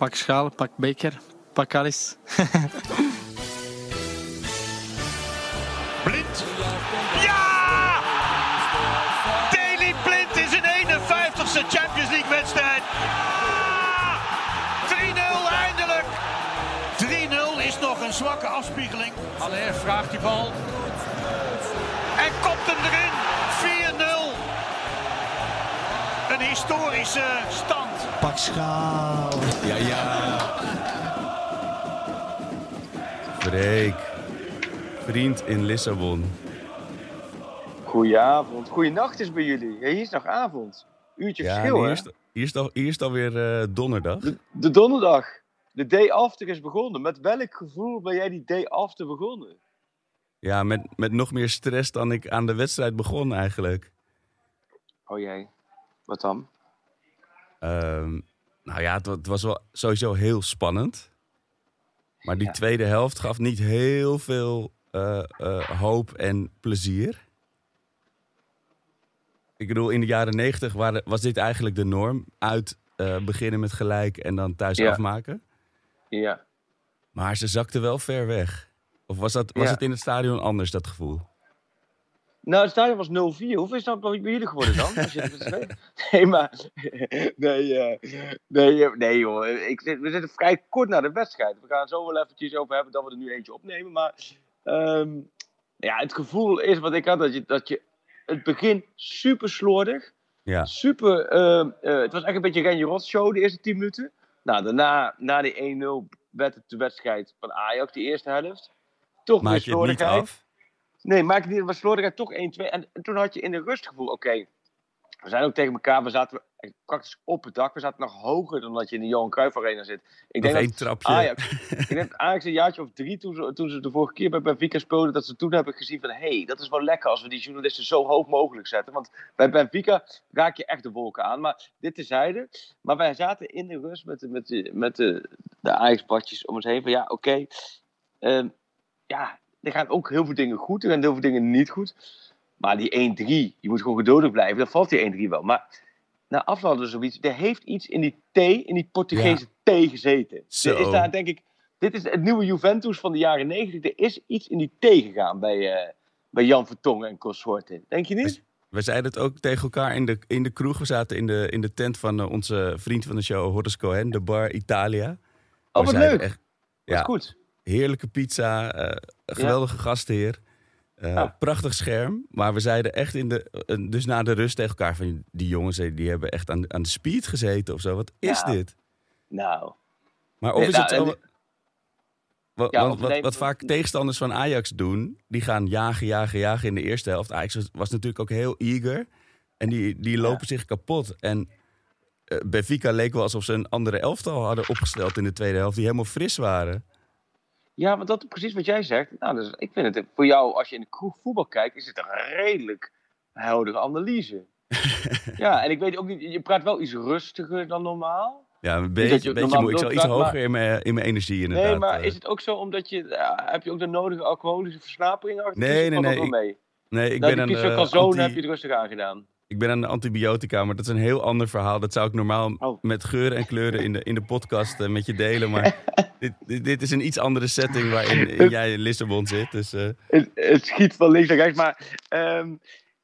pak schaal, pak beker, pak alles. Blind. Ja! Daley Blind is een 51ste Champions League wedstrijd. Ja! 3-0 eindelijk. 3-0 is nog een zwakke afspiegeling. Aller vraagt die bal. En kopt hem erin. 4-0. Een historische stand. Pak schaal. Ja, ja. Freek. Vriend in Lissabon. Goedenavond. Goeienacht is bij jullie. Ja, hier is nog avond. Uurtje Ja, verschil, hè? hier is, hier, is het al, hier is het alweer eh, donderdag. De, de donderdag. De day after is begonnen. Met welk gevoel ben jij die day after begonnen? Ja, met, met nog meer stress dan ik aan de wedstrijd begon eigenlijk. Oh jee. Wat dan? Ehm, nou ja, het, wa- het was wel sowieso heel spannend. Maar die Ja. tweede helft gaf niet heel veel eh, eh, hoop en plezier. Ik bedoel, in de jaren negentig was dit eigenlijk de norm. Uit eh, beginnen met gelijk en dan thuis Ja. afmaken. Ja. Maar ze zakte wel ver weg. Of was, dat, was Ja. het in het stadion anders, dat gevoel? Nou, het stadion was 0-4. Hoeveel is dat bij jullie geworden dan? Als je het weet? nee, maar... Nee, eh, nee, eh, nee joh. Ik, we zitten vrij kort na de wedstrijd. We gaan het zo wel eventjes over hebben dat we er nu eentje opnemen. Maar ehm, ja, het gevoel is wat ik had, dat je, dat je het begin super slordig. Ja. Super, ehm, eh, het was echt een beetje Renje Rot show de eerste 10 minuten. Nou, daarna, na die 1-0, werd het de wedstrijd van Ajax, die eerste helft. Toch Maak weer je het niet slordigheid. Nee, het niet. was slordigheid toch 1-2. En, en toen had je in de rust gevoel, oké, we zijn ook tegen elkaar, we zaten praktisch op het dak. We zaten nog hoger dan dat je in de Johan Cruijff Arena zit. Ik Nog denk één dat trapje. Ajax, ik denk dat Ajax een jaartje of drie, toen ze, toen ze de vorige keer bij Benfica speelden, dat ze toen hebben gezien van, hé, hey, dat is wel lekker als we die journalisten zo hoog mogelijk zetten. Want bij Benfica raak je echt de wolken aan. Maar dit tezijde. Maar wij zaten in de rust met de, met de, met de, de Ajax-badjes om ons heen van, ja, oké, ehm, ja, er gaan ook heel veel dingen goed, er gaan heel veel dingen niet goed. Maar die 1-3, je moet gewoon geduldig blijven, dan valt die 1-3 wel. Maar na afloop hadden we zoiets, er heeft iets in die T, in die Portugese T gezeten. Zo. Er is daar denk ik, dit is het nieuwe Juventus van de jaren 90. Er is iets in die T gegaan bij, eh, bij Jan Vertongen en consorten. Denk je niet? We zeiden het ook tegen elkaar in de, in de kroeg. We zaten in de, in de tent van eh, onze vriend van de show, Horace Cohen, de bar Italia. Oh, wat leuk. Echt, Wat ja, goed. Heerlijke pizza, een geweldige gastheer. eh, Ah. Prachtig scherm. Maar we zeiden echt in de, dus na de rust tegen elkaar van die jongens eh, die hebben echt aan, aan de speed gezeten of zo. Wat is dit? Nou, Maar of Nee, is nou, het zo... Ja, wat, nee, wat vaak tegenstanders van Ajax doen, die gaan jagen, jagen, jagen in de eerste helft. Ajax was, was natuurlijk ook heel eager. En die, die lopen zich kapot. En eh, Benfica leek wel alsof ze een andere elftal hadden opgesteld in de tweede helft, die helemaal fris waren. Ja, want dat is precies wat jij zegt. Nou, dus ik vind het voor jou, als je in de kroeg voetbal kijkt, is het een redelijk heldere analyse. ja, en ik weet ook niet, je praat wel iets rustiger dan normaal. Ja, een beetje, je beetje moe. Ik zal iets maar- hoger in mijn, in mijn energie inderdaad. Nee, maar eh. is het ook zo omdat je, ja, heb je ook de nodige alcoholische versnapering achter? Nee, nee, nee, wel mee? Nee, ik nou, ben, eh, calzone anti- heb je het rustig aangedaan. ik ben aan de antibiotica, maar dat is een heel ander verhaal. Dat zou ik normaal Oh. met geuren en kleuren in de, in de podcast eh, met je delen. Maar dit, dit, dit is een iets andere setting waarin jij in Lissabon zit. Dus eh, Het, het schiet van links naar rechts, maar... ehm,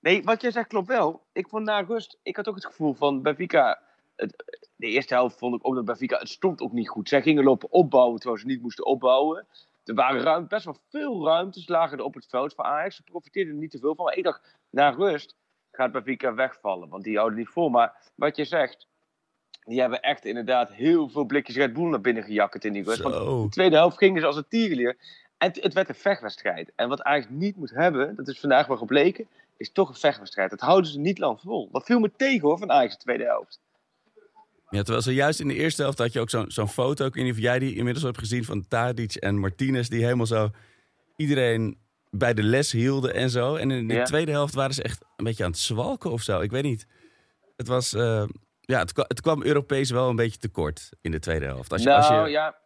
nee, wat jij zegt klopt wel. Ik vond na rust, ik had ook het gevoel van Benfica... Het, de eerste helft vond ik ook dat Benfica, het stond ook niet goed. Zij gingen lopen opbouwen terwijl ze niet moesten opbouwen. Er waren ruim, best wel veel ruimtes lagen er op het veld voor Ajax. Ze profiteerden er niet te veel van. Maar ik dacht, na rust gaat Benfica wegvallen, want die houden niet vol. Maar wat je zegt, die hebben echt inderdaad heel veel blikjes Red Bull naar binnen gejakkerd in die rust. Want de tweede helft gingen ze als een tierenlier. En het, werd een vechtwedstrijd. En wat Ajax niet moet hebben, dat is vandaag wel gebleken, is toch een vechtwedstrijd. Dat houden ze niet lang vol. Dat viel me tegen hoor, van Ajax de tweede helft. Ja, terwijl zojuist in de eerste helft had je ook zo'n foto. Ik weet niet of jij die inmiddels hebt gezien van Tadic en Martinez. Die helemaal zo iedereen bij de les hielden en zo. En in de Ja. tweede helft waren ze echt een beetje aan het zwalken of zo. Ik weet niet. Het was... eh, ja, het, het kwam Europees wel een beetje tekort in de tweede helft. Als je, nou als je, ja,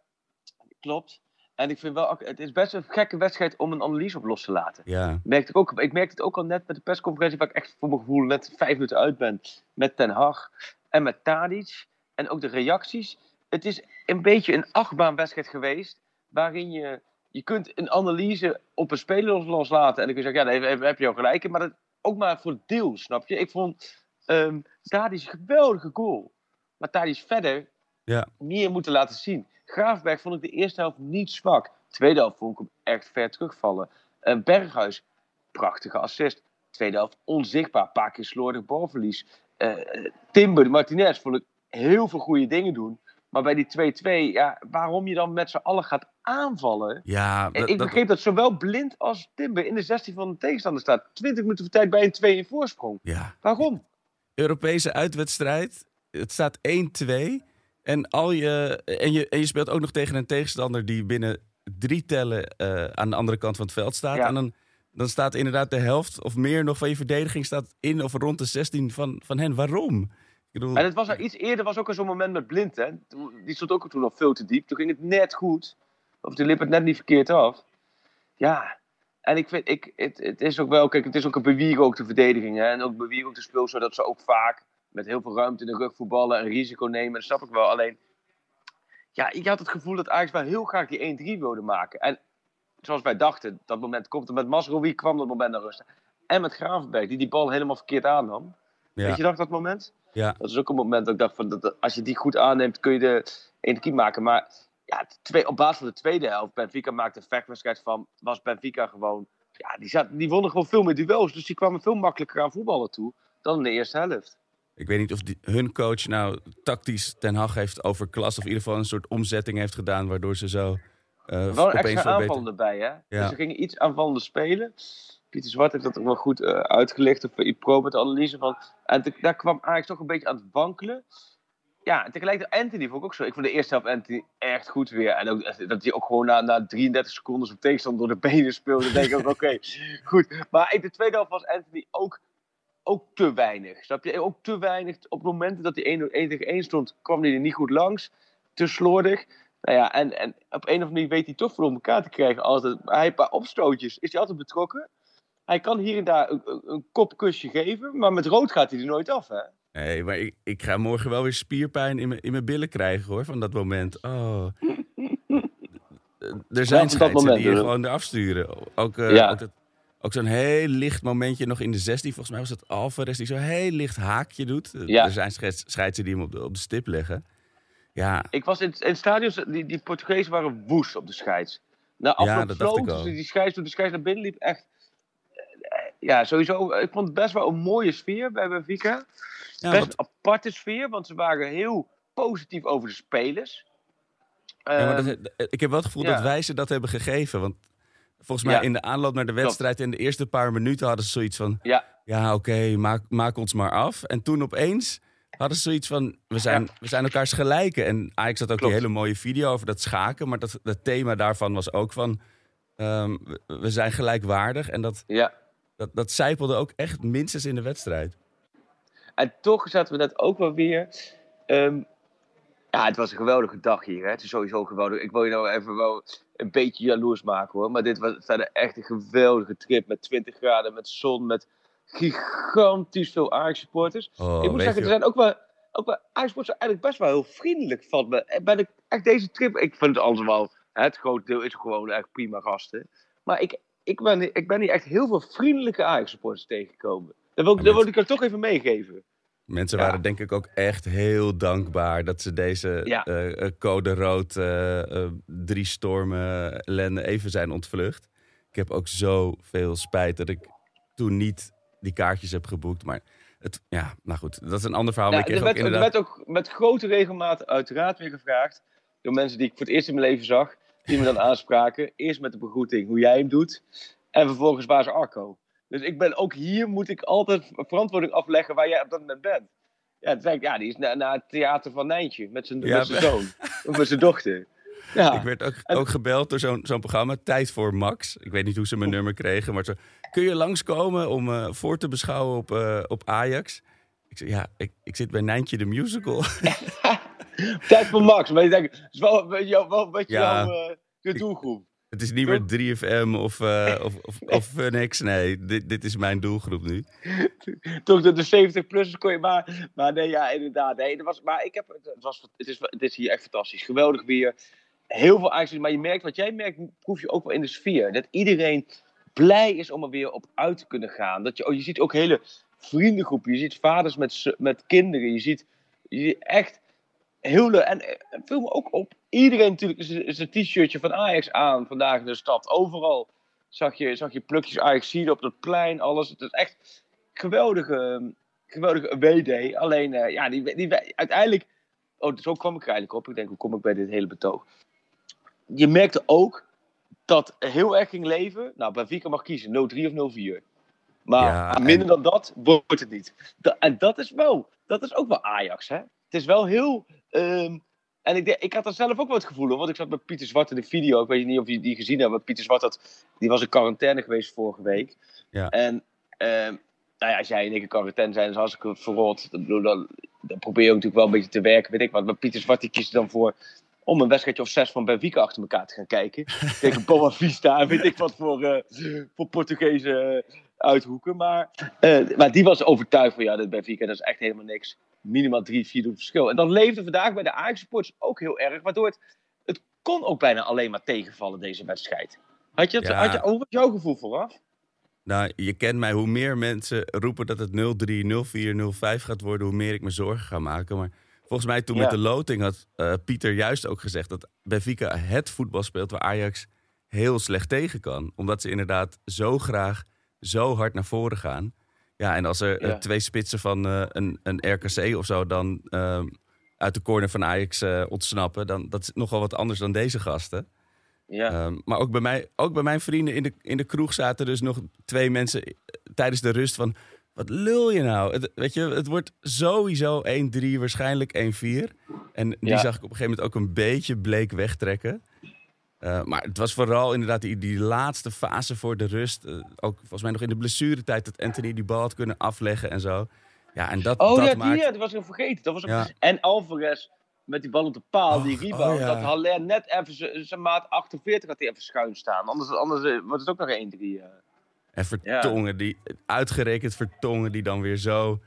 klopt. En ik vind wel, het is best een gekke wedstrijd om een analyse op los te laten. ja. Merkte ik, ook, ik merkte het ook al net met de persconferentie, waar ik echt voor mijn gevoel net vijf minuten uit ben. Met Ten Hag en met Tadic. En ook de reacties. het is een beetje een achtbaanwedstrijd geweest. Waarin je, je kunt een analyse op een speler loslaten. En dan kun je zeggen, ja, daar heb, heb je al gelijk in. Maar dat ook maar voor deel, snap je? Ik vond um, Tadic een geweldige goal. Maar Tadic verder Ja. meer moeten laten zien. Graafberg vond ik de eerste helft niet zwak. Tweede helft vond ik hem echt ver terugvallen. Eh, Berghuis, prachtige assist. Tweede helft onzichtbaar. Een paar keer slordig balverlies. Eh, Timber, Martinez vond ik heel veel goede dingen doen. Maar bij die 2-2, ja, waarom je dan met z'n allen gaat aanvallen. Ja, dat- ik begreep dat zowel Blind als Timber in de 16 van de tegenstander staat. 20 minuten voor tijd bij een 2 in voorsprong. ja. Waarom? Europese uitwedstrijd. Het staat 1-2. En, al je, en, je, en je speelt ook nog tegen een tegenstander die binnen drie tellen eh, aan de andere kant van het veld staat. Ja. En dan, dan staat inderdaad de helft of meer nog van je verdediging staat in of rond de 16 van, van hen. Waarom? Bedoel, En het was al iets eerder, was ook al zo'n moment met Blind, hè. Die stond ook toen nog veel te diep. Toen ging het net goed. Of toen liep het net niet verkeerd af. Ja, en ik vind, ik, het, het is ook wel, kijk, het is ook een bewieren ook de verdediging, hè. En ook bewieren ook de speel, zodat ze ook vaak met heel veel ruimte in de rug voetballen en risico nemen. Dat snap ik wel. Alleen, ja, ik had het gevoel dat Ajax wel heel graag die 1-3 wilde maken. En zoals wij dachten, dat moment komt er met Masrowi kwam dat moment naar rust. En met Gravenberg, die die bal helemaal verkeerd aannam. ja, Weet je nog dat moment? ja. Dat is ook een moment dat ik dacht van, dat, als je die goed aanneemt, kun je de 1 keer maken. Maar ja, twee, op basis van de tweede helft, Benfica maakte een vechtwedstrijd van, was Benfica gewoon, ja, die, zat, die wonnen gewoon veel meer duels. Dus die kwamen veel makkelijker aan voetballen toe dan in de eerste helft. Ik weet niet of die, hun coach nou tactisch Ten Hag heeft overklast. Of in ieder geval een soort omzetting heeft gedaan. Waardoor ze zo Wel een extra veel aanval beter... erbij, hè? Ja. Dus ze gingen iets aanvallender spelen. Pieter Zwart heeft dat ook wel goed eh, uitgelegd op IPRO met de analyse van. En te- daar kwam Ajax toch een beetje aan het wankelen. Ja, en tegelijkertijd Anthony vond ik ook zo. Ik vond de eerste helft Anthony echt goed weer. En ook, dat hij ook gewoon na, na 33 seconden zijn tegenstander door de benen speelde. Dan denk ik ook, oké, goed. Maar in de tweede helft was Anthony ook, ook te weinig. Snap je? Ook te weinig. Op momenten dat hij 1 1 tegen 1 stond, kwam hij er niet goed langs. Te slordig. Nou ja, en, en op een of andere manier weet hij toch voor elkaar te krijgen. Altijd. Hij heeft een paar opstootjes. Is hij altijd betrokken? Hij kan hier en daar een, een, een kopkusje geven. Maar met rood gaat hij er nooit af, hè? Nee, maar ik, ik ga morgen wel weer spierpijn in mijn, in mijn billen krijgen hoor. Van dat moment. Oh. Er zijn dat moment, die je hoor. gewoon eraf sturen. Ook, eh, Ja. ook, dat- ook zo'n heel licht momentje nog in de 16. Volgens mij was het Alvarez die zo'n heel licht haakje doet. Eh, Ja. Er zijn scheids- scheidsen die hem op de, op de stip leggen. Ja, Ik was in, het- in het stadion, die, die Portugezen waren woest op de scheids. Na Ja, dat dacht ik floot, al. dus die scheids, toen de scheids naar binnen liep, echt... eh, Ja, sowieso. Ik vond het best wel een mooie sfeer bij Benfica. ja best wat- een aparte sfeer, want ze waren heel positief over de spelers. Ja, maar Ehm, dat, ik heb wel het gevoel ja. dat wij ze dat hebben gegeven. Want volgens mij Ja. in de aanloop naar de wedstrijd... in de eerste paar minuten hadden ze zoiets van... ja, Ja, oké, maak, maak ons maar af. En toen opeens hadden ze zoiets van... We zijn, we zijn elkaars gelijken. En Ajax had ook Klopt. die hele mooie video over dat schaken. Maar dat, dat thema daarvan was ook van... ehm, we, we zijn gelijkwaardig. En dat, ja. Dat, dat zijpelde ook echt minstens in de wedstrijd. En toch zaten we net ook wel weer. ehm, ja, het was een geweldige dag hier. Hè? Het is sowieso geweldig. Ik wil je nou even wel een beetje jaloers maken hoor. Maar dit was verder echt een geweldige trip. Met 20 graden, met zon, met gigantisch veel Ajax-supporters. Oh, ik moet zeggen, er zijn ook wel. Ook wel zijn eigenlijk best wel heel vriendelijk van me. En Ben ik echt deze trip. Ik vind het hè, Het grote deel is gewoon echt prima gasten. Maar ik, ik, ben, ik ben hier echt heel veel vriendelijke Ajax-supporters tegengekomen. Dat wil, ik- dat wil ik er toch even meegeven. Mensen Ja. waren denk ik ook echt heel dankbaar dat ze deze Ja. eh, eh, code rood eh, drie stormen ellende even zijn ontvlucht. Ik heb ook zoveel spijt dat ik toen niet die kaartjes heb geboekt. Maar het, ja, nou goed, dat is een ander verhaal. Ja, ik er, ook werd, er inderdaad... werd ook met grote regelmaat uiteraard weer gevraagd. Door mensen die ik voor het eerst in mijn leven zag. Die me dan aanspraken. Eerst met de begroeting hoe jij hem doet. En vervolgens waar is Arco. Dus ik ben ook hier moet ik altijd verantwoording afleggen waar jij op dat moment bent. Ja, ik, ja, die is naar na het theater van Nijntje. Met zijn, Ja, met zijn zoon. of met zijn dochter. Ja. Ik werd ook, En- ook gebeld door zo'n zo'n programma, Tijd voor Max. Ik weet niet hoe ze mijn nummer kregen, maar zo... Kun je langskomen om eh, voor te beschouwen op, eh, op Ajax? Ik zei, ja, ik, ik zit bij Nijntje de Musical. Tijd voor Max. Maar ik denk, het is wel, wel, wel, wel, wel Ja. jouw, eh, de doelgroep. Het is niet meer 3FM of, uh, of, of, of Funix. Nee, dit, dit is mijn doelgroep nu. Toch de, de 70-plussers kon je maar... Maar nee, ja, inderdaad. Nee, het was, maar ik heb, het, was, het, is, het is hier echt fantastisch. Geweldig weer. Heel veel acties. Maar je merkt, wat jij merkt, proef je ook wel in de sfeer. Dat iedereen blij is om er weer op uit te kunnen gaan. Dat je, oh, je ziet ook hele vriendengroepen. Je ziet vaders met, met kinderen. Je ziet, je ziet echt heel leuk. En, en viel me ook op. Iedereen natuurlijk is, een t-shirtje van Ajax aan vandaag in de stad. Overal zag je, zag je plukjes Ajax zien op dat plein. Alles. Het is echt geweldige, geweldige WD. Alleen, uh, ja, die, die, uiteindelijk... Oh, zo kwam ik er eigenlijk op. Ik denk, hoe kom ik bij dit hele betoog? Je merkte ook dat heel erg ging leven. Nou, Benfica mag kiezen, 0-3 of 0-4. Maar minder dan dat wordt het niet. en dat is wel, dat is ook wel Ajax, hè? Het is wel heel. Ehm, en ik, ik had er zelf ook wel het gevoel, want ik zat met Pieter Zwart in de video. Ik weet niet of je die gezien hebt, maar Pieter Zwart had, die was in quarantaine geweest vorige week. Ja. En um, nou ja, als jij in één quarantaine zijn, is hartstikke verrot. Dan, dan, dan probeer je natuurlijk wel een beetje te werken, weet ik wat. Maar Pieter Zwart die kiest dan voor om een wedstrijdje of zes van Benfica achter elkaar te gaan kijken. Tegen Boa Vista en weet ik wat voor, uh, voor Portugese uithoeken. Maar, uh, maar die was overtuigd van ja, dit Benfica dat is echt helemaal niks. Minimaal drie, vier doel verschil. En dat leefde vandaag bij de Ajax supporters ook heel erg. Waardoor het, het kon ook bijna alleen maar tegenvallen deze wedstrijd. Had je, het, had je, hoe was jouw gevoel vooraf? Nou, je kent mij. Hoe meer mensen roepen dat het 0-3, 0-4, 0-5 gaat worden, hoe meer ik me zorgen ga maken. Maar Volgens mij toen met de loting had uh, Pieter juist ook gezegd dat Benfica het voetbal speelt waar Ajax heel slecht tegen kan. Omdat ze inderdaad zo graag zo hard naar voren gaan. Ja, en als er uh, twee spitsen van uh, een, een RKC of zo dan ehm, uit de corner van Ajax ontsnappen, dan dat is nogal wat anders dan deze gasten. Ja. Um, maar ook bij, mij, ook bij mijn vrienden in de, in de kroeg zaten dus nog twee mensen tijdens de rust van wat lul je nou? Het, weet je, het wordt sowieso 1-3, waarschijnlijk 1-4. En die zag ik op een gegeven moment ook een beetje bleek wegtrekken. Uh, maar het was vooral inderdaad die, die laatste fase voor de rust. Uh, ook volgens mij nog in de blessuretijd dat Anthony die bal had kunnen afleggen en zo. Ja, en dat, oh dat ja, maakt... die, ja, dat was ik vergeten. Dat was ook... En Alvarez met die bal op de paal, die rebound. Oh, ja. Dat Haller net even zijn maat 48 had hij even schuin staan. Anders, anders uh, wordt het ook nog 1-3. En Vertongen, die, uitgerekend Vertongen, die dan weer zo,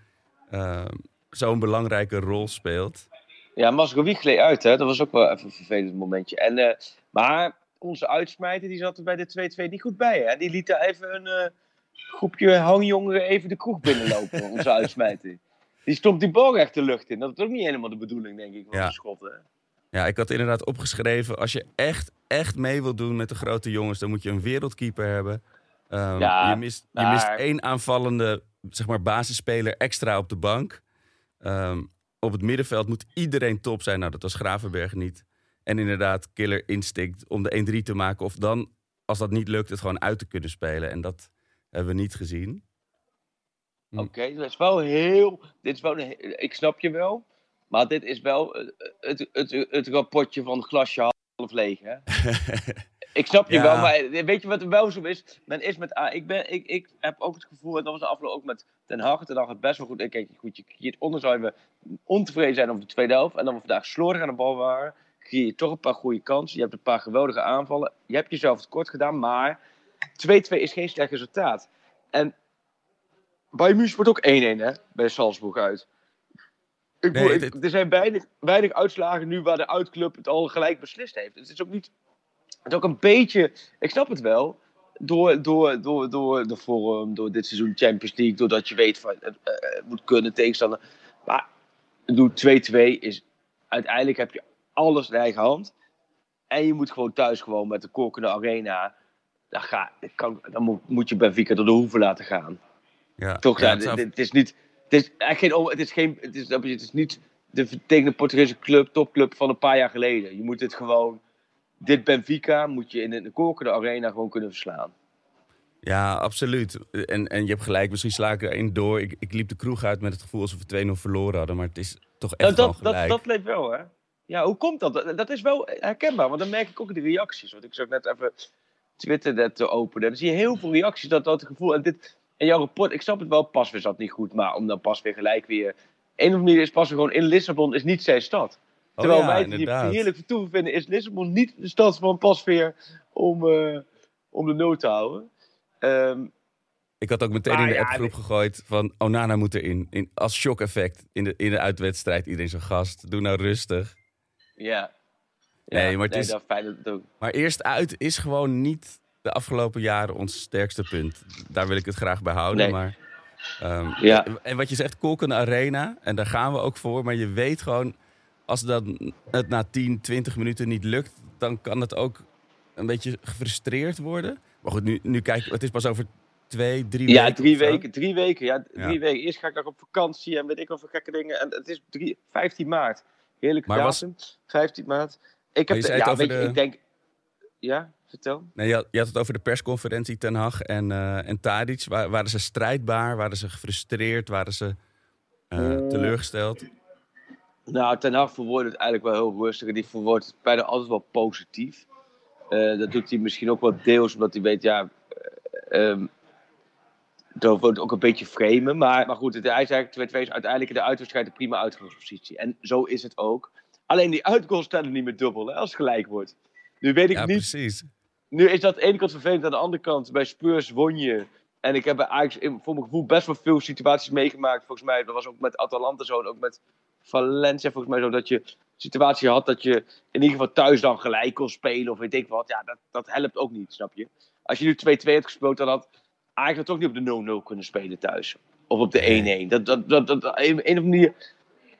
zo'n belangrijke rol speelt. Ja, Masrowi gleed uit, hè? dat was ook wel even een vervelend momentje. En, maar onze uitsmijter die zat er bij de 2-2 niet goed bij. Hè? Die liet daar even een uh, groepje hangjongeren even de kroeg binnenlopen, onze uitsmijter. Die stond die bal echt de lucht in. Dat is ook niet helemaal de bedoeling, denk ik, van ja. de schotten. Ja, ik had inderdaad opgeschreven, als je echt, echt mee wilt doen met de grote jongens, dan moet je een wereldkeeper hebben. Um, ja, je, mist, je mist één aanvallende zeg maar, basisspeler extra op de bank. Um, op het middenveld moet iedereen top zijn. Nou, dat was Gravenberg niet. En inderdaad, killer instinct om de 1-3 te maken. Of dan, als dat niet lukt, het gewoon uit te kunnen spelen. En dat hebben we niet gezien. Hm. Oké, okay, dat is wel heel. Dit is wel ik snap je wel. Maar dit is wel het, het, het, het rapportje van het glasje half leeg. Hè? Ik snap je wel, maar weet je wat er wel zo is? Men is met A. Ik, ben, ik, ik heb ook het gevoel, en dat was de afloop ook met Den Haag, ten het best wel goed. Kijk, goed, je creëert onder zou we ontevreden zijn over de tweede helft. En dan we vandaag slordig aan de bal waren, creëer je toch een paar goede kansen. Je hebt een paar geweldige aanvallen. Je hebt jezelf tekort gedaan, maar 2-2 is geen slecht resultaat. En Bayern München wordt ook 1-1 hè, bij Salzburg uit. Ik nee, Er zijn weinig, weinig uitslagen nu waar de uitclub het al gelijk beslist heeft. Het is ook niet het ook een beetje, ik snap het wel, door, door, door, door de vorm, door dit seizoen Champions League, doordat je weet van het, uh, moet kunnen tegenstander. Maar doe 2-2 is uiteindelijk heb je alles in eigen hand. En je moet gewoon thuis gewoon met de kokende arena. Dan, ga, kan, dan moet, moet je Benfica door de hoeven laten gaan. Ja, Toch, ja, het, het, is niet. Het is eigenlijk geen. Het is, geen, het is, het is niet de, tegen de Portugese club, topclub van een paar jaar geleden. Je moet het gewoon dit Benfica moet je in de kokende arena gewoon kunnen verslaan. Ja, absoluut. En, en je hebt gelijk, misschien sla ik er één door. Ik, ik liep de kroeg uit met het gevoel alsof we 2-0 verloren hadden. Maar het is toch echt dat, gelijk. Dat, dat leeft wel, hè? Ja, hoe komt dat? Dat is wel herkenbaar, want dan merk ik ook in de reacties. Want ik zag net even Twitter net openen. Dan zie je heel veel reacties, dat, dat gevoel. En, dit, en jouw rapport, ik snap het wel, pas weer zat niet goed. Maar om dan pas weer gelijk weer... Een of andere manier is pas gewoon in Lissabon is niet zijn stad. Terwijl ja, wij het hier heerlijk vertoeven vinden, is Lissabon niet de stad van pasveer om, eh, om de nood te houden. Ehm, Ik had ook meteen in de ja, appgroep gegooid van Onana moet erin. In, als shock-effect in de, in de uitwedstrijd. Iedereen zo gast, doe nou rustig. Ja. Nee, maar het is- dat fijn dat het ook. Maar eerst uit is gewoon niet de afgelopen jaren ons sterkste punt. Daar wil ik het graag bij houden. Nee. Maar, ehm, Ja. En wat je zegt, Kolken Arena. En daar gaan we ook voor. Maar je weet gewoon, als dan het na 10, 20 minuten niet lukt... dan kan het ook een beetje gefrustreerd worden. Maar goed, nu, nu kijk het is pas over twee, drie Ja, weken. drie weken. Drie weken, ja, Ja. drie weken. Eerst ga ik nog op vakantie en weet ik voor gekke dingen. En het is drie, 15 maart. Heerlijke Maar was- datum. 15 maart. Ik heb de- ja, je, ik denk... Ja, vertel. Nee, je had, je had het over de persconferentie Ten Hag en, eh en Tadic. Wa- waren ze strijdbaar? Waren ze gefrustreerd? Waren ze eh, Eh, teleurgesteld? Nou, Ten Hag verwoordt het eigenlijk wel heel rustig. En die verwoordt het bijna altijd wel positief. Dat doet hij misschien ook wel deels omdat hij weet, ja... eh, ehm, dat wordt ook een beetje framen. Maar, maar goed, het, hij is eigenlijk 2-2 is uiteindelijk in de uitwedstrijd een prima uitgangspositie. En zo is het ook. Alleen die uitgoals tellen niet meer dubbel hè, als het gelijk wordt. Nu weet ik Ja, niet precies. nu is dat aan de ene kant vervelend, aan de andere kant bij Spurs won je. En ik heb bij Ajax voor mijn gevoel best wel veel situaties meegemaakt. Volgens mij, dat was ook met Atalanta zo en ook met Valencia volgens mij zo. Dat je een situatie had dat je in ieder geval thuis dan gelijk kon spelen of weet ik wat. Ja, dat, dat helpt ook niet, snap je? Als je nu 2-2 had gespeeld, dan had Het ook niet op de 0-0 kunnen spelen thuis. Of op de 1-1. Dat, dat, dat, dat, op een of andere manier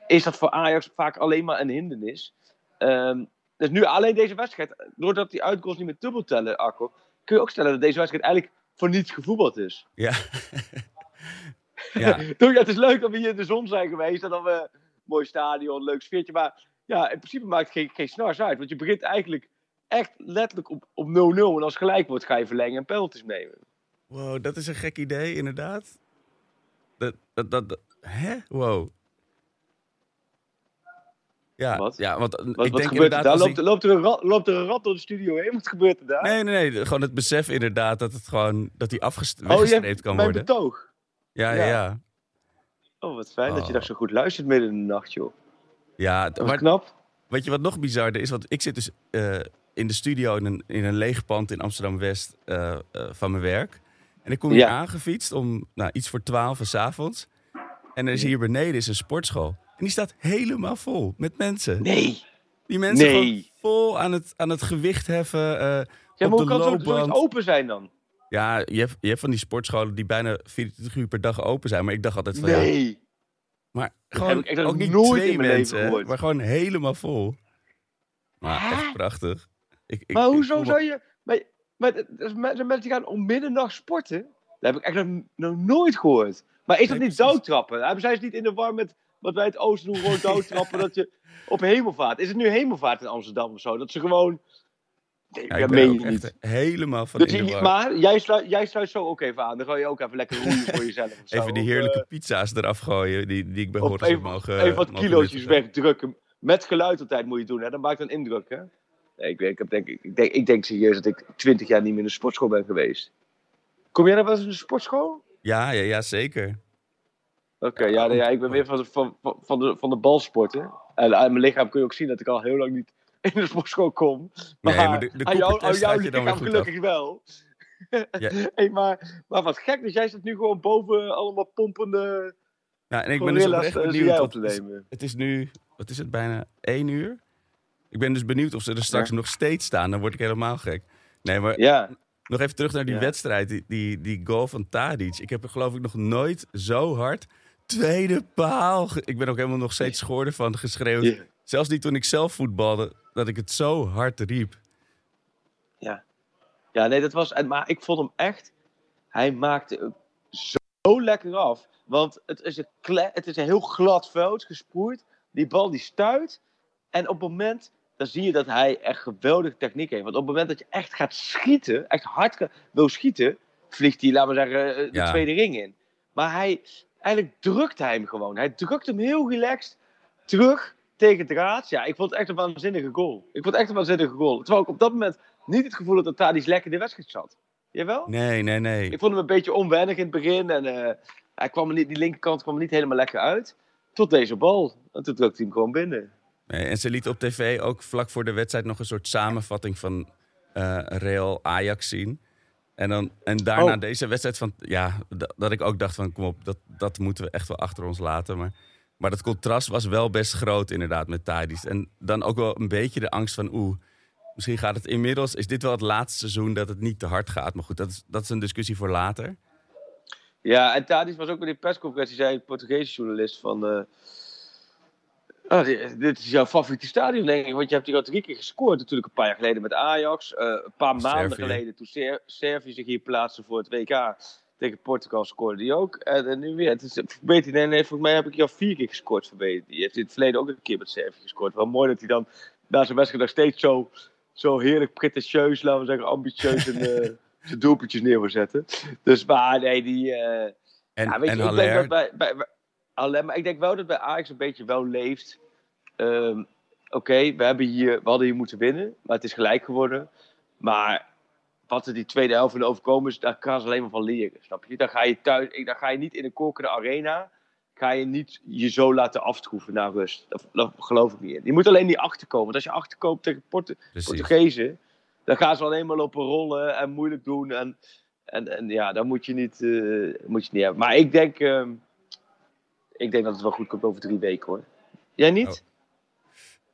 is dat voor Ajax vaak alleen maar een hindernis. Ehm, dus nu alleen deze wedstrijd, doordat die uitgoals niet meer dubbel tellen, Akko, kun je ook stellen dat deze wedstrijd eigenlijk voor niets gevoetbald is. Ja. ja. Toch, ja, het is leuk dat we hier in de zon zijn geweest en dat we mooi stadion, leuk sfeertje, maar ja, in principe maakt het geen, geen snars uit, want je begint eigenlijk echt letterlijk op op 0-0 en als gelijk wordt ga je verlengen en penalties nemen. Wow, dat is een gek idee, inderdaad. Dat, dat, dat, dat- hè? Wow. Ja, Wat? ja want Wat, ik wat denk gebeurt er inderdaad... daar? Loopt, ik- loopt, er een rat, loopt er een rat door de studio heen? Wat gebeurt er daar? Nee, nee, nee. Gewoon het besef inderdaad dat het gewoon... Dat die afgest... oh, weggestreept kan mijn worden. betoog. Ja, ja, ja. ja. Oh, wat fijn dat je Oh. daar zo goed luistert midden in de nacht, joh. Ja, Dat was maar knap. Weet je wat nog bizarder is? Want ik zit dus eh, in de studio in een, in een leeg pand in Amsterdam-West eh, eh, van mijn werk. En ik kom hier Ja. aangefietst om nou, iets voor twaalf 's avonds. En er is hier beneden is een sportschool. En die staat helemaal vol met mensen. Nee. Die mensen Nee. gewoon vol aan het, aan het gewicht heffen. eh, Ja, op maar hoe de kan zoiets loopband. open zijn dan? Ja, je hebt, je hebt van die sportscholen die bijna 24 uur per dag open zijn. Maar ik dacht altijd van ja, Nee. maar gewoon ik nog ook niet nooit twee mensen, maar gewoon helemaal vol. Maar Hè? echt prachtig. Ik, ik, Maar ik hoezo zou je... Maar, maar zijn mensen die gaan om middernacht sporten? Dat heb ik echt nog, nog nooit gehoord. Maar is dat Nee, niet doodtrappen? Hebben zij ze niet in de war met wat wij het oosten doen, gewoon doodtrappen, dat je op hemelvaart... Is het nu hemelvaart in Amsterdam of zo? Dat ze gewoon... Nee, Ja, ik ben ook niet. helemaal van Dus in de war. maar jij sluit, jij sluit zo ook even aan. Dan ga je ook even lekker roeien voor jezelf. zo. Even die heerlijke eh, pizza's eraf gooien die, die ik bij heb mogen even wat mogen kilootjes wegdrukken. Met geluid altijd moet je doen, hè? Dat maakt een indruk, hè? Nee, ik, ik, heb denk, ik, denk, ik denk serieus dat ik twintig jaar niet meer in de sportschool ben geweest. Kom jij nou wel eens in de sportschool? Ja, ja, ja, zeker. Oké, ja, nee, ja, ik ben weer van de, van, van- de, van de balsporten. En aan mijn lichaam kun je ook zien dat ik al heel lang niet in de sportschool kom. Maar, Nee, maar de- de aan, jou, koepertest aan jouw lichaam af. gelukkig wel. Ja. hey, maar, maar wat gek, dus jij zit nu gewoon boven allemaal pompende Nou, en ik ben dus oprecht eh, benieuwd. op te nemen. het is nu, wat is het, bijna één uur? Ik ben dus benieuwd of ze er straks Ja. nog steeds staan. Dan word ik helemaal gek. Nee, maar Ja, nog even terug naar die Ja. wedstrijd. Die, die, die goal van Tadic. Ik heb er geloof ik nog nooit zo hard tweede paal. Ik ben ook helemaal nog steeds schoor van geschreeuwd. Zelfs niet toen ik zelf voetbalde, dat ik het zo hard riep. Ja. Ja, nee, dat was. Maar ik vond hem echt. Hij maakte zo lekker af. Want het is een, kle, het is een heel glad veld, gesproeid. Die bal die stuit. En op het moment. Dan zie je dat hij echt geweldige techniek heeft. Want op het moment dat je echt gaat schieten. Echt hard wil schieten. Vliegt hij, laten we zeggen, eh, de Ja. tweede ring in. Maar hij. Eigenlijk drukt hij hem gewoon. Hij drukt hem heel relaxed. Terug tegen draad. Ja, ik vond het echt een waanzinnige goal. Ik vond het echt een waanzinnige goal. Terwijl ik op dat moment niet het gevoel had dat Tadic lekker in de wedstrijd zat. Jawel? Nee, nee, nee. Ik vond hem een beetje onwennig in het begin. En eh, hij kwam niet, die linkerkant kwam er niet helemaal lekker uit. Tot deze bal. En toen drukte hij hem gewoon binnen. En ze liet op tv ook vlak voor de wedstrijd nog een soort samenvatting van eh Real Ajax zien. En, dan, en daarna Oh. deze wedstrijd van, ja, dat, ik ook dacht van, kom op, dat, dat moeten we echt wel achter ons laten. Maar, maar dat contrast was wel best groot inderdaad met Tadic. En dan ook wel een beetje de angst van, oeh, misschien gaat het inmiddels, is dit wel het laatste seizoen dat het niet te hard gaat. Maar goed, dat is, dat is een discussie voor later. Ja, en Tadic was ook bij die persconferentie, zei een Portugese journalist van... eh, ah, dit, dit is jouw favoriete stadion, denk ik. Want je hebt hier al drie keer gescoord natuurlijk een paar jaar geleden met Ajax. Eh, een paar maanden geleden, toen Ser- Servië zich hier plaatste voor het WK. Tegen Portugal scoorde die ook. En, en nu weer. Het is verbeterd. Nee, nee, volgens mij heb ik hier al vier keer gescoord. Die heeft in het verleden ook een keer met Servië gescoord. Wel mooi dat hij dan na zijn wedstrijd nog steeds zo, zo heerlijk pretentieus, laten we zeggen, ambitieus en, eh, zijn doelpuntjes neer wil zetten. Dus maar nee, die... eh, En, ja, weet en je, ik Haller, denk dat bij, bij, bij- Haller- maar ik denk wel dat bij Ajax een beetje wel leeft. Ehm, Oké, we hebben hier, we hadden hier moeten winnen, maar het is gelijk geworden. Maar wat er die tweede helft van overkomen is, daar kan ze alleen maar van leren, snap je? Dan ga je thuis, dan ga je niet in een kokende arena, ga je niet je zo laten aftroeven naar rust. Dat, dat geloof ik niet in. Je moet alleen niet achterkomen. Want als je achterkomt tegen Portu- precies. Portugezen, dan gaan ze alleen maar lopen rollen en moeilijk doen. En, en, en ja, dat moet je niet, eh, moet je niet hebben. Maar ik denk, ehm, ik denk dat het wel goed komt over drie weken hoor. Jij niet? Oh.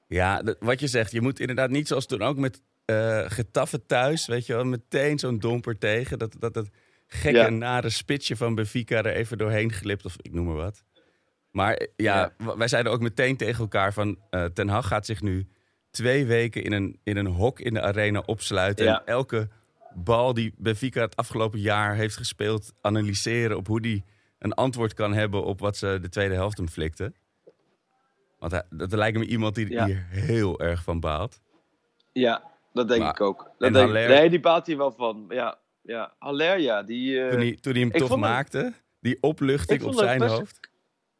Ja, wat je zegt, je moet inderdaad niet zoals toen ook met eh Getafe thuis, weet je wel, meteen zo'n domper tegen. Dat, dat, dat gekke, Ja. nare spitsje van Benfica er even doorheen glipt, of ik noem maar wat. Maar eh, ja, wij zeiden ook meteen tegen elkaar van, eh, Ten Hag gaat zich nu twee weken in een, in een hok in de arena opsluiten. Ja. En elke bal die Benfica het afgelopen jaar heeft gespeeld, analyseren op hoe die een antwoord kan hebben op wat ze de tweede helft hem flikten. Want hij, dat lijkt me iemand die Ja. hier heel erg van baalt. Ja, dat denk Maar- ik ook. Dat denk ik- Haller- Nee, die baat hier wel van. Ja, ja. Haller, ja. Die, eh, Toen hij, toen hij hem toch maakte, die opluchting op zijn best- hoofd.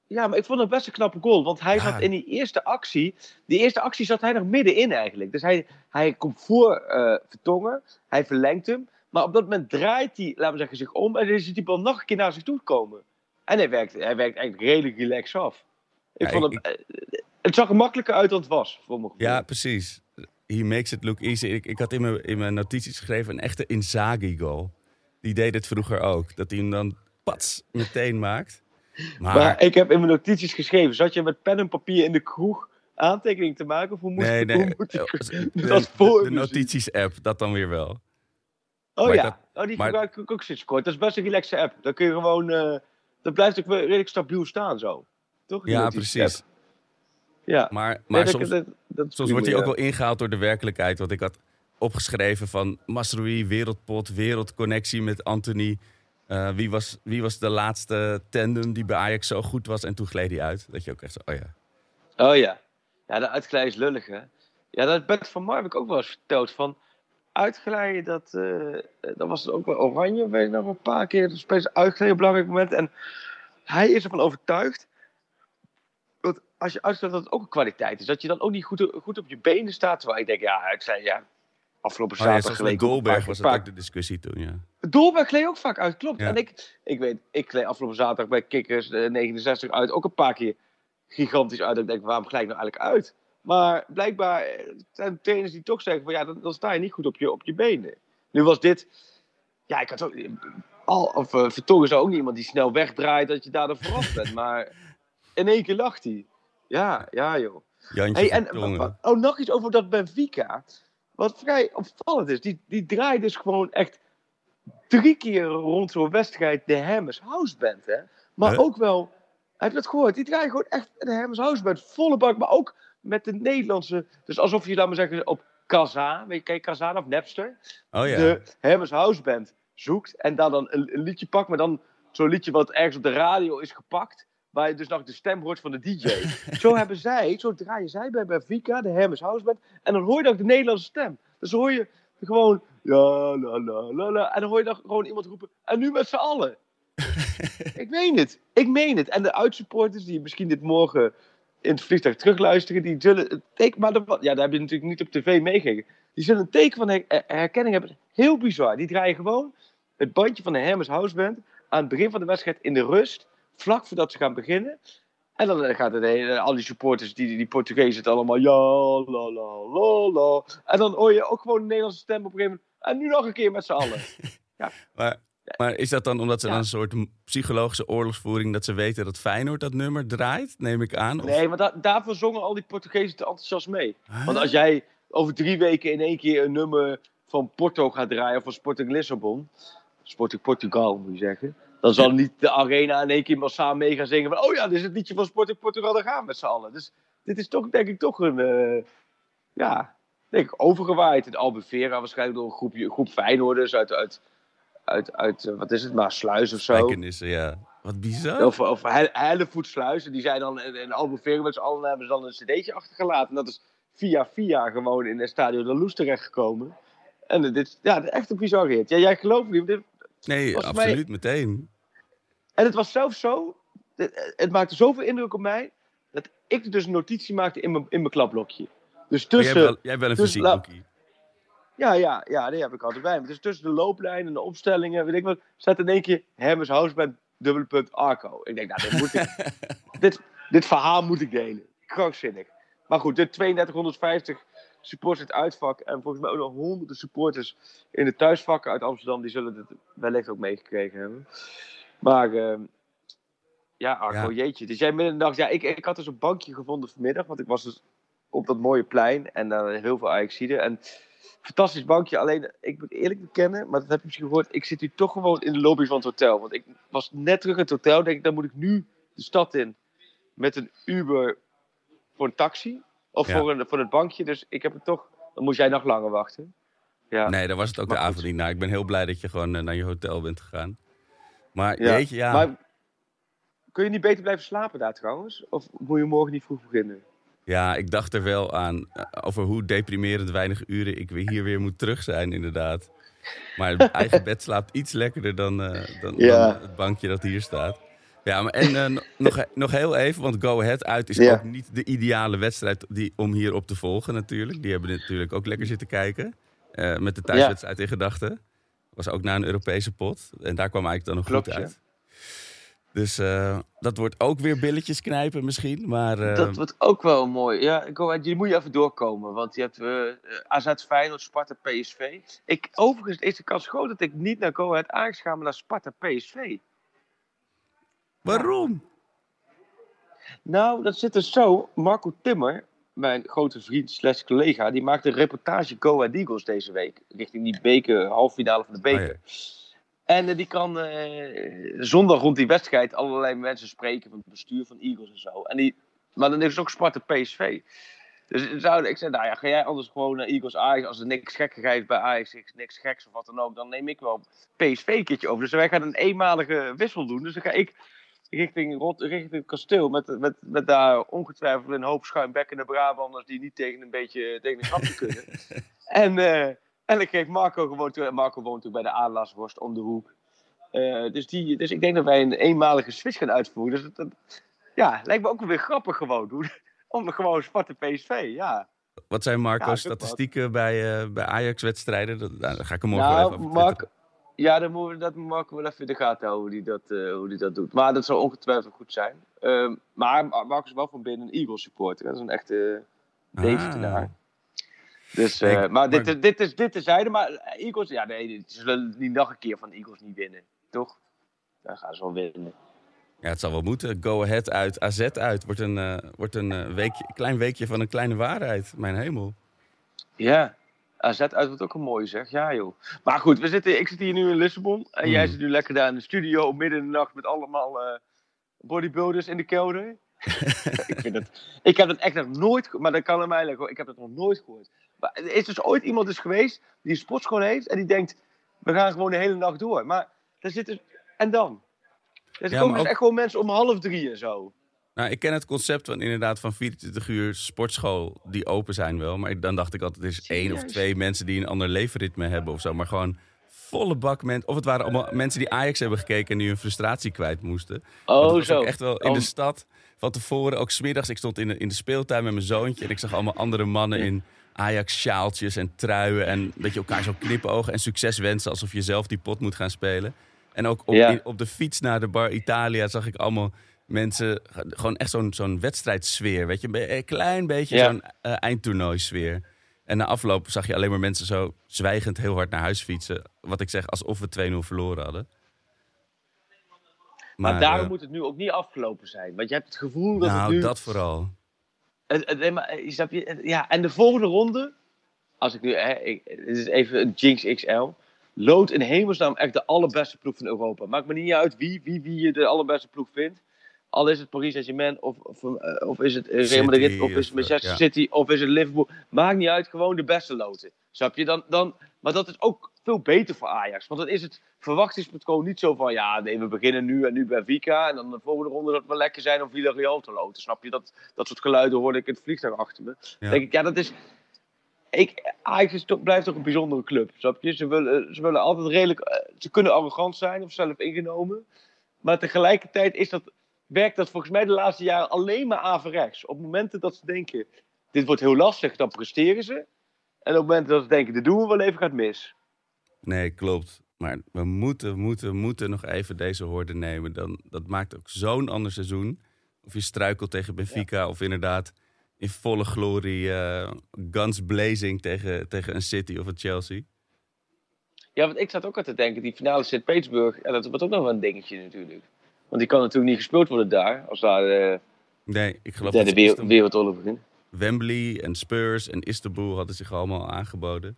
Ja, maar ik vond het best een knappe goal. Want hij Ja. zat in die eerste actie. Die eerste actie zat hij nog middenin eigenlijk. Dus hij, hij komt voor eh, Vertongen. Hij verlengt hem. Maar op dat moment draait hij, laten we zeggen, zich om. En dan ziet die bal nog een keer naar zich toe komen. En hij werkt, hij werkt eigenlijk redelijk relaxed af. Ik Ja, vond hem, eh, het zag er makkelijker uit dan het was. Voor mijn gevoel. Ja, precies. He makes it look easy. Ik, ik had in mijn, in mijn notities geschreven een echte Inzaghi-goal. Die deed het vroeger ook. Dat hij hem dan pats meteen maakt. Maar, Maar ik heb in mijn notities geschreven. Zat je met pen en papier in de kroeg aantekening te maken? Of hoe moet, nee, hoe nee. moet eh, dat De, de, notities-app, dat dan weer wel. Oh Maar ja, oh, die maar- gebruik ik ook sinds kort. Dat is best een relaxe app. Dan kun je gewoon, eh, dat blijft ook redelijk stabiel staan zo. Toch? Ja, precies. Ja, Maar, maar soms, dat- soms wordt hij ook wel ingehaald door de werkelijkheid. Want ik had opgeschreven van Masrui, wereldpot, wereldconnectie met Anthony. Eh, wie, was, wie was de laatste tandem die bij Ajax zo goed was? En toen gleed hij uit. Dat je ook echt zo, oh ja. Oh ja. Ja, de uitglijden is lullig hè. Ja, dat Bert van Mar heb ik ook wel eens verteld. Van uitglijden, dat, eh, dat was ook wel oranje. Weet ik nog een paar keer. Uitglijden op een belangrijk moment. En hij is ervan overtuigd. Dat als je uitglijdt dat het ook een kwaliteit is. Dat je dan ook niet goed, goed op je benen staat. Terwijl ik denk, ja, ik zei ja. Afgelopen Oh ja, zaterdag met paar Dolberg was dat ook de discussie toen, ja. Dolberg gleed ook vaak uit, klopt. Ja. En ik, ik weet, ik gleed afgelopen zaterdag bij Kickers eh, 69 uit, ook een paar keer gigantisch uit. Ik denk, waarom gelijk nou eigenlijk uit? Maar blijkbaar eh, zijn er trainers die toch zeggen van ja, dan, dan sta je niet goed op je, op je benen. Nu was dit, ja, ik had ook, al, of uh, Vertongen is ook niet iemand die snel wegdraait dat je daardoor vooraf bent. Maar in één keer lacht hij. Ja, ja joh. Jantje Hey, en, oh, nog iets over dat Benfica. Wat vrij opvallend is. Die, die draait dus gewoon echt drie keer rond zo'n wedstrijd de Hammers House Band. Hè? Maar Huh? ook wel, heb je dat gehoord? Die draaien gewoon echt de Hammers House Band. Volle bak, maar ook met de Nederlandse. Dus alsof je, laat maar zeggen, op Kazaa, weet je, ken je Kazaa of Napster? Oh ja. De Hammers House Band zoekt. En daar dan een, een liedje pakt, maar dan zo'n liedje wat ergens op de radio is gepakt. Waar je dus nog de stem hoort van de DJ. zo hebben zij, zo draaien zij bij Benfica, de Hammers House Band. En dan hoor je dan ook de Nederlandse stem. Dus dan hoor je gewoon, ja, la, la, la, la. En dan hoor je dan gewoon iemand roepen, en nu met z'n allen. ik meen het, ik meen het. En de uitsupporters die misschien dit morgen in het vliegtuig terugluisteren, die zullen het teken, maar dat, ja, daar heb je natuurlijk niet op tv meegekregen. Die zullen een teken van her- her- herkenning hebben. Heel bizar. Die draaien gewoon het bandje van de Hammers House Band aan het begin van de wedstrijd in de rust, vlak voordat ze gaan beginnen. En dan gaat het al die supporters, die, die Portugezen, het allemaal ja, la, la, la, la. En dan hoor je ook gewoon een Nederlandse stem op een gegeven moment. En nu nog een keer met z'n allen. Maar, maar is dat dan omdat ze Ja. dan een soort psychologische oorlogsvoering... dat ze weten dat Feyenoord dat nummer draait, neem ik aan? Of- Nee, maar da- daarvoor zongen al die Portugezen te enthousiast mee. Huh? Want als jij over drie weken in één keer een nummer van Porto gaat draaien, of van Sporting Lissabon, Sporting Portugal moet je zeggen, dan zal niet de arena in één keer massaal mee gaan zingen van, oh ja, dit is het liedje van Sporting Portugal, daar gaan we met z'n allen. Dus dit is toch, denk ik, toch een, eh, ja, denk ik, overgewaaid. In Albufeira waarschijnlijk door een groepje, groep Feyenoorders uit, uit, uit, uit eh, wat is het, Maasluis of zo. Gelijkenissen, ja. Wat bizar. Of, of He- Hellevoetsluizen, die zijn dan in, in Albufeira met z'n allen hebben ze dan een cd'tje achtergelaten. En dat is via via gewoon in het Stadio de Loes terechtgekomen. En eh, dit ja, echt een bizar hit. Ja, jij gelooft niet. Dit, Nee, mij- absoluut, meteen. en het was zelfs zo, het, het maakte zoveel indruk op mij, dat ik dus een notitie maakte in mijn, in mijn klapblokje. Dus Maar jij tussen, hebt wel, jij hebt wel een. Ja, ja, ja, die heb ik altijd bij me. Dus tussen de looplijnen en de opstellingen, weet ik wat, staat in één keer Hermes Houseband, dubbele punt Arco. Ik denk, nou, dit, moet ik, dit, dit verhaal moet ik delen. Krankzinnig. Maar goed, de 3250 supporters in het uitvak en volgens mij ook nog honderden supporters in de thuisvakken uit Amsterdam, die zullen het wellicht ook meegekregen hebben. Maar eh, ja, Arco, Ja. jeetje. Dus jij midden in de dag, ja, ik, ik had dus een bankje gevonden vanmiddag, want ik was dus op dat mooie plein en daar heel veel Ajaxiden. En fantastisch bankje. Alleen, ik moet eerlijk bekennen, maar dat heb je misschien gehoord. Ik zit nu toch gewoon in de lobby van het hotel. Want ik was net terug in het hotel. Denk ik, dan moet ik nu de stad in met een Uber voor een taxi. Of Ja. voor, een, voor het bankje. Dus ik heb het toch. Dan moest jij nog langer wachten. Ja. Nee, daar was het ook Maar de avond niet naar. Ik ben heel blij dat je gewoon eh, naar je hotel bent gegaan. Maar Ja. jeetje, ja. Maar kun je niet beter blijven slapen daar trouwens? Of moet je morgen niet vroeg beginnen? Ja, ik dacht er wel aan eh, over hoe deprimerend weinig uren ik weer hier weer moet terug zijn, inderdaad. Maar het eigen bed slaapt iets lekkerder dan, eh, dan, Ja. dan het bankje dat hier staat. Ja, maar en eh, no- nog, nog heel even, want Go Ahead uit is Ja. ook niet de ideale wedstrijd die, om hier op te volgen natuurlijk. Die hebben natuurlijk ook lekker zitten kijken. met de thuiswedstrijd in gedachten. Was ook na een Europese pot. En daar kwam eigenlijk dan nog Klopt, goed ja. uit. Dus eh, dat wordt ook weer billetjes knijpen misschien. Maar eh, Dat wordt ook wel mooi. Ja, die moet je even doorkomen. Want je hebt eh AZ Feyenoord, Sparta, PSV. Ik, overigens is de kans groot dat ik niet naar Go Ahead Ajax ga, maar naar Sparta, PSV. waarom? Nou, dat zit dus zo. Marco Timmer, mijn grote vriend slash collega, die maakte een reportage Go Ahead Eagles deze week. Richting die beker, halffinale van de beker. Oh ja. En eh, die kan eh, zondag rond die wedstrijd allerlei mensen spreken van het bestuur van Eagles en zo. En die, maar dan is het ook Sparta PSV. Dus zou, ik zei, nou ja, ga jij anders gewoon naar Eagles Ajax. Als er niks gekkigheid bij Ajax, niks, niks geks of wat dan ook, dan neem ik wel PSV een keertje over. Dus wij gaan een eenmalige wissel doen. Dus dan ga ik richting, Rot, richting het kasteel met, met, met daar ongetwijfeld een hoop schuimbekkende Brabanders die niet tegen een beetje tegen een grapje kunnen. en, eh, en ik geef Marco gewoon toe. Marco woont natuurlijk bij de Adelaarsworst om de hoek. Eh, dus, die, dus ik denk dat wij een eenmalige switch gaan uitvoeren. Dus dat, dat- ja, lijkt me ook wel weer grappig gewoon. Om gewoon Sparta PSV, ja. Wat zijn Marco's ook statistieken bij, eh, bij Ajax-wedstrijden? Dat, nou, dan ga ik hem morgen wel Nou, even Mark, ja, dan moeten we dat Marco wel even in de gaten houden hoe die dat, eh, hoe die dat doet. Maar dat zal ongetwijfeld goed zijn. Ehm, maar Marco is wel van binnen een Eagles supporter. Dat is een echte Deventenaar. Dus, eh, maar dit, maar- is- dit is dit terzijde. Maar Eagles, ja, nee, ze zullen niet nog een keer van de Eagles niet winnen. Toch? Dan gaan ze wel winnen. Ja, het zal wel moeten. Go Ahead uit, AZ uit. Wordt een, eh, wordt een weekje, klein weekje van een kleine waarheid. Mijn hemel. Ja. AZ uit wordt ook een mooie zeg. Ja joh. Maar goed, we zitten, ik zit hier nu in Lissabon. En jij Hmm. zit nu lekker daar in de studio midden in de nacht met allemaal bodybuilders in de kelder. ik, vind het, ik heb dat echt nog nooit Maar dat kan aan mij liggen. hoor. Ik heb dat nog nooit gehoord. Maar er is dus ooit iemand is geweest die een sportschool heeft. En die denkt, we gaan gewoon de hele nacht door. Maar daar zitten... En dan? Er Ja, komen dus ook- echt gewoon mensen om half drie en zo. Nou, ik ken het concept van inderdaad van 24 uur sportschool die open zijn wel. Maar dan dacht ik altijd, is één of twee mensen die een ander leefritme hebben of zo. Maar gewoon volle bak mensen. Of het waren allemaal mensen die Ajax hebben gekeken en nu hun frustratie kwijt moesten. Oh zo. echt wel in de Oh. stad van tevoren, ook smiddags. Ik stond in de, in de speeltuin met mijn zoontje en ik zag allemaal andere mannen in Ajax-sjaaltjes en truien. En dat je elkaar zo knipogen en succes wensen alsof je zelf die pot moet gaan spelen. En ook op, Ja. op de fiets naar de bar Italia zag ik allemaal mensen, gewoon echt zo'n zo'n wedstrijdsfeer. Weet je, een klein beetje Ja. zo'n eh, eindtoernooi-sfeer. En na afloop zag je alleen maar mensen zo zwijgend heel hard naar huis fietsen. Wat ik zeg, alsof we 2-0 verloren hadden. Maar, daarom eh, moet het nu ook niet afgelopen zijn. Want je hebt het gevoel dat nou, het nu... dat vooral. Het- nee, maar, eh, snap je? Ja, en de volgende ronde, als ik nu, hè, ik, dit is even een Jinx XL. Lood in hemelsnaam echt de allerbeste ploeg van Europa. Maakt me niet uit wie, wie, wie je de allerbeste ploeg vindt. Al is het Paris Saint-Germain, of, of, eh, of is het eh, Real Madrid, of is het Manchester ja. City, of is het Liverpool. Maakt niet uit, gewoon de beste loten. Snap je? Dan, dan, maar dat is ook veel beter voor Ajax. Want dan is het verwachtingspatroon niet zo van... Ja, nee, we beginnen nu en nu bij Vika. En dan de volgende ronde dat wel lekker zijn om Villarreal te loten. Snap je? Dat, dat soort geluiden hoorde ik in het vliegtuig achter me. Ja. denk ik, ja, dat is... Ik, Ajax is toch, blijft toch een bijzondere club, snap je? Ze willen, ze willen altijd redelijk... eh, Ze kunnen arrogant zijn of zelf ingenomen. Maar tegelijkertijd is dat, werkt dat volgens mij de laatste jaren alleen maar averechts. Op momenten dat ze denken, dit wordt heel lastig, dan presteren ze. En op momenten dat ze denken, dit doen we wel even, gaat mis. Nee, klopt. Maar we moeten, moeten, moeten nog even deze hoorde nemen. Dan, dat maakt ook zo'n ander seizoen. Of je struikelt tegen Benfica of inderdaad in volle glorie eh, guns blazing tegen, tegen een City of een Chelsea. Ja, want ik zat ook aan te denken, die finale Sint-Petersburg, en dat wordt ook nog wel een dingetje natuurlijk. Want die kan natuurlijk niet gespeeld worden daar, als daar eh, Nee, ik de geloof wereld, Istanbul- wereldoorlog begint. Wembley en Spurs en Istanbul hadden zich allemaal aangeboden.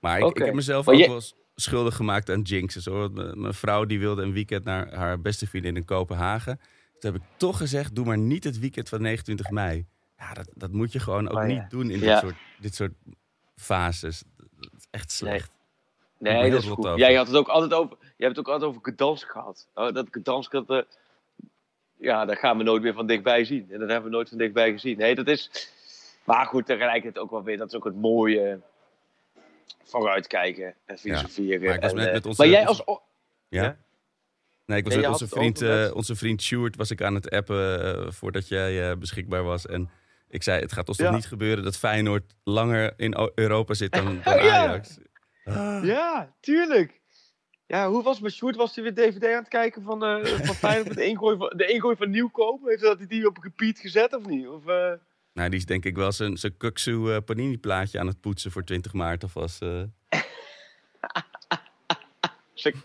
Maar ik, heb mezelf ook je- wel schuldig gemaakt aan jinxes. Hoor. M- Mijn vrouw die wilde een weekend naar haar beste vriendin in Kopenhagen. Toen heb ik toch gezegd, doe maar niet het weekend van 29 mei. Ja, dat, dat moet je gewoon ook Oh, ja. niet doen in Ja. dit, soort, dit soort fases. Dat is echt slecht. Nee, dat is goed. over. Jij had het ook altijd over, jij hebt het ook altijd over Gdansk gehad. Oh, dat Gdansk, dat, eh, ja, dat gaan we nooit meer van dichtbij zien. En dat hebben we nooit van dichtbij gezien. Nee, dat is, maar goed, tegelijkertijd ook wel weer, dat is ook het mooie vooruitkijken en filosoferen. Maar ik was en, met- eh, met onze- maar jij als, Ja? Ja? Nee, ik was Nee, met onze vriend, eh, onze vriend Sjoerd was ik aan het appen eh, voordat jij eh, beschikbaar was. En ik zei, het gaat ons Ja. toch niet gebeuren dat Feyenoord langer in Europa zit dan, dan Ja. Ajax. Ja, tuurlijk. Ja, hoe was het met Sjoerd? Was hij weer DVD aan het kijken van, eh van Feyenoord met de ingooi van, de ingooi van Nieuwkoop? Heeft hij dat die op een repeat gezet of niet? Of, eh, Nou, die is denk ik wel zijn, zijn Kuksu eh, Panini plaatje aan het poetsen voor 20 maart alvast. eh.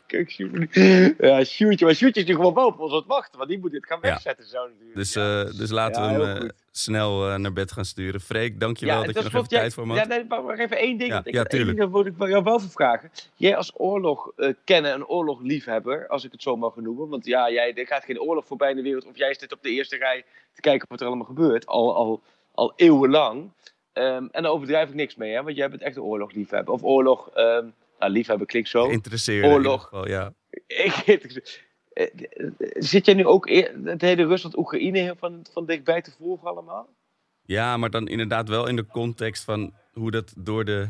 Kijk, Sjoerd. Ja, Sjoerdje. Maar Sjoerdje is nu gewoon boven ons aan het wachten. Want die moet dit gaan Ja. wegzetten zo natuurlijk. Dus, ja. eh, dus laten Ja, we hem snel naar bed gaan sturen. Freek, dankjewel dat je nog even. Jij- tijd voor me Ja, had. nee, maar even één ding. Ja, ik ja, tuurlijk. ding, wil ik jou wel voor vragen. Jij als oorlog kennen en oorlogliefhebber, als ik het zo mag noemen. Want ja, jij, er gaat geen oorlog voorbij in de wereld. Of jij zit op de eerste rij te kijken wat er allemaal gebeurt. Al, al, al eeuwenlang. Ehm, en daar overdrijf ik niks mee, hè? Want jij bent echt een oorlogliefhebber. Of oorlog, ehm, nou, liefhebber klinkt zo. In ieder Oorlog. geval, ja. Ik- eh, Zit jij nu ook eer- het hele Rusland-Oekraïne van, van dichtbij te volgen allemaal? Ja, maar dan inderdaad wel in de context van hoe dat door de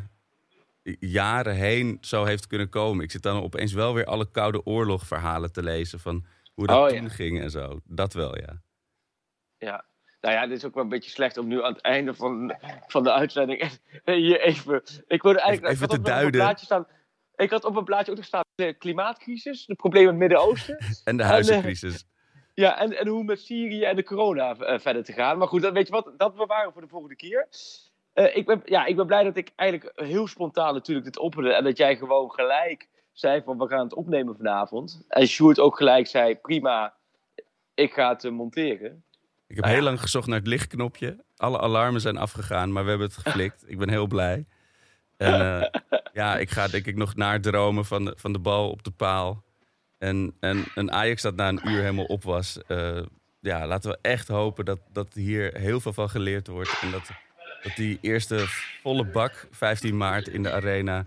jaren heen zo heeft kunnen komen. Ik zit dan opeens wel weer alle Koude Oorlog verhalen te lezen van hoe dat Oh, ja. toen ging en zo. Dat wel, ja. Ja. Nou ja, dit is ook wel een beetje slecht om nu aan het einde van, van de uitzending hier even... Ik wilde eigenlijk... Even te duiden. een blaadje staan... Ik had op een blaadje ook nog staan de klimaatcrisis, de problemen in het Midden-Oosten. En de En, huizencrisis. ja, en, en hoe met Syrië en de corona eh, verder te gaan. Maar goed, dat, weet je wat, dat bewaren we voor de volgende keer. Eh, ik, ben, ja, ik ben blij dat ik eigenlijk heel spontaan natuurlijk dit opperde. En dat jij gewoon gelijk zei van we gaan het opnemen vanavond. En Sjoerd ook gelijk zei prima, ik ga het eh, monteren. Ik heb Nou ja. heel lang gezocht naar het lichtknopje. Alle alarmen zijn afgegaan, maar we hebben het geflikt. ik ben heel blij. En eh, ja, ik ga denk ik nog naar dromen van de, van de bal op de paal. En, en een Ajax dat na een uur helemaal op was. Eh, ja, laten we echt hopen dat, dat hier heel veel van geleerd wordt. En dat, dat die eerste volle bak, 15 maart in de arena...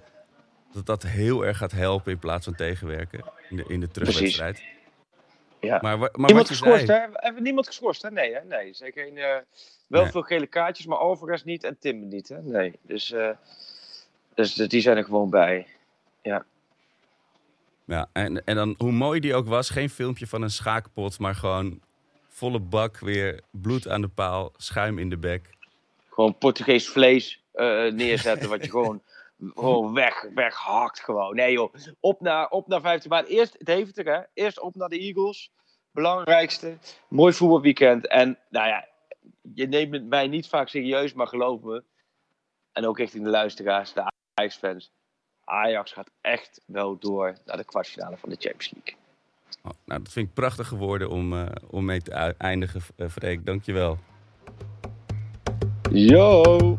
dat dat heel erg gaat helpen in plaats van tegenwerken in de, in de terugwedstrijd. Ja. Maar, maar Niemand geschorst, zei, hè? Hebben we niemand geschorst, hè? Nee, hè? Nee. Zeker geen, eh, wel Nee. veel gele kaartjes, maar Alvarez niet en Tim niet, hè? Nee. Dus, eh, dus die zijn er gewoon bij. Ja, en, en dan hoe mooi die ook was, geen filmpje van een schaakpot, maar gewoon volle bak weer bloed aan de paal, schuim in de bek. Gewoon Portugees vlees eh, neerzetten, wat je gewoon, gewoon weg, weghakt gewoon. Nee joh, op naar, op naar 15 maart. Eerst Deventer, hè? Eerst op naar de Eagles. belangrijkste. Mooi voetbalweekend. En nou ja, je neemt mij niet vaak serieus, maar geloof me. En ook richting de luisteraars, de Ajax-fans. Ajax gaat echt wel door naar de kwartfinale van de Champions League. Oh, nou, dat vind ik prachtige woorden om, uh, om mee te eindigen, uh, Freek. Dankjewel. Yo!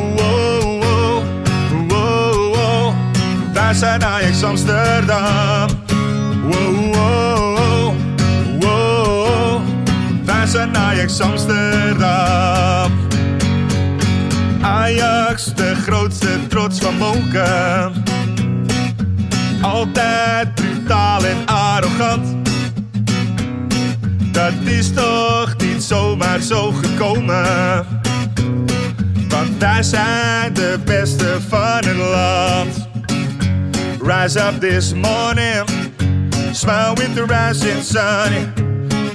Wij zijn Ajax Amsterdam. Wow, wow, wow. Wij zijn Ajax Amsterdam. Ajax, de grootste trots van Moken. Altijd brutaal en arrogant. Dat is toch niet zomaar zo gekomen. Want wij zijn de beste van het land. Rise up this morning, smile with the rising sun.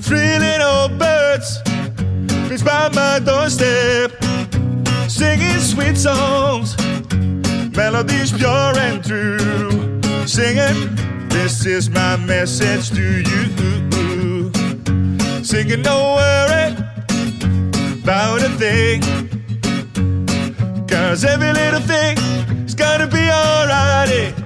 Three little birds, reach by my doorstep, singing sweet songs, melodies pure and true. Singing, this is my message to you. Singing, don't worry about a thing. Cause every little thing is gonna be alright.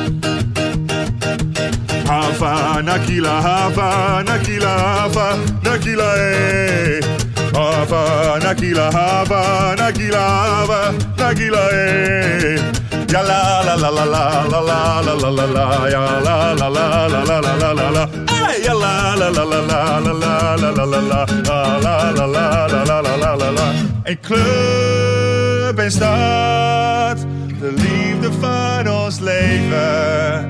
Hava, Nakila, Hava, Nakila, Hava, Nakila, eh. Hava, Nakila, Hava, Nakila, Hava, Nakila, eh. Ja la la la la la la la la la la la ja la la la la la la la la la ja la la la la la la la la la la la la la la la la la la la Een club stad, de liefde van ons leven,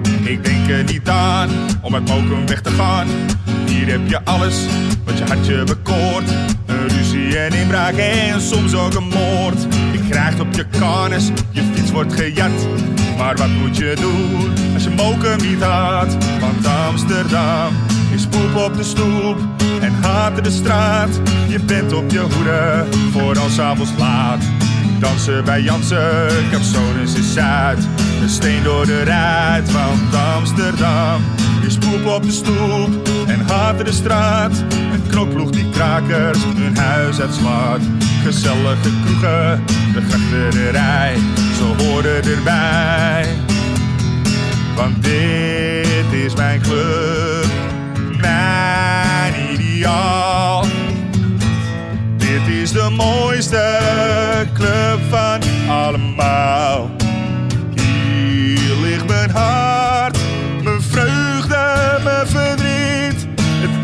Ik denk er niet aan om uit Mokum weg te gaan. Hier heb je alles wat je hartje bekoort. Een ruzie en inbraak en soms ook een moord. Je krijgt op je karnes, je fiets wordt gejat. Maar wat moet je doen als je Mokum niet had? Want Amsterdam is poep op de stoep en haat de straat. Je bent op je hoede voor als avonds laat. Dansen bij Jansen, Capsones is Zuid. Een steen door de ruit, want op de stoep en haat de straat. Een knokploeg die krakers hun huis uitslaat. Gezellige kroegen, de grachterij, ze horen erbij. Want dit is mijn club, mijn ideaal. Dit is de mooiste club van allemaal. Hier ligt mijn hart,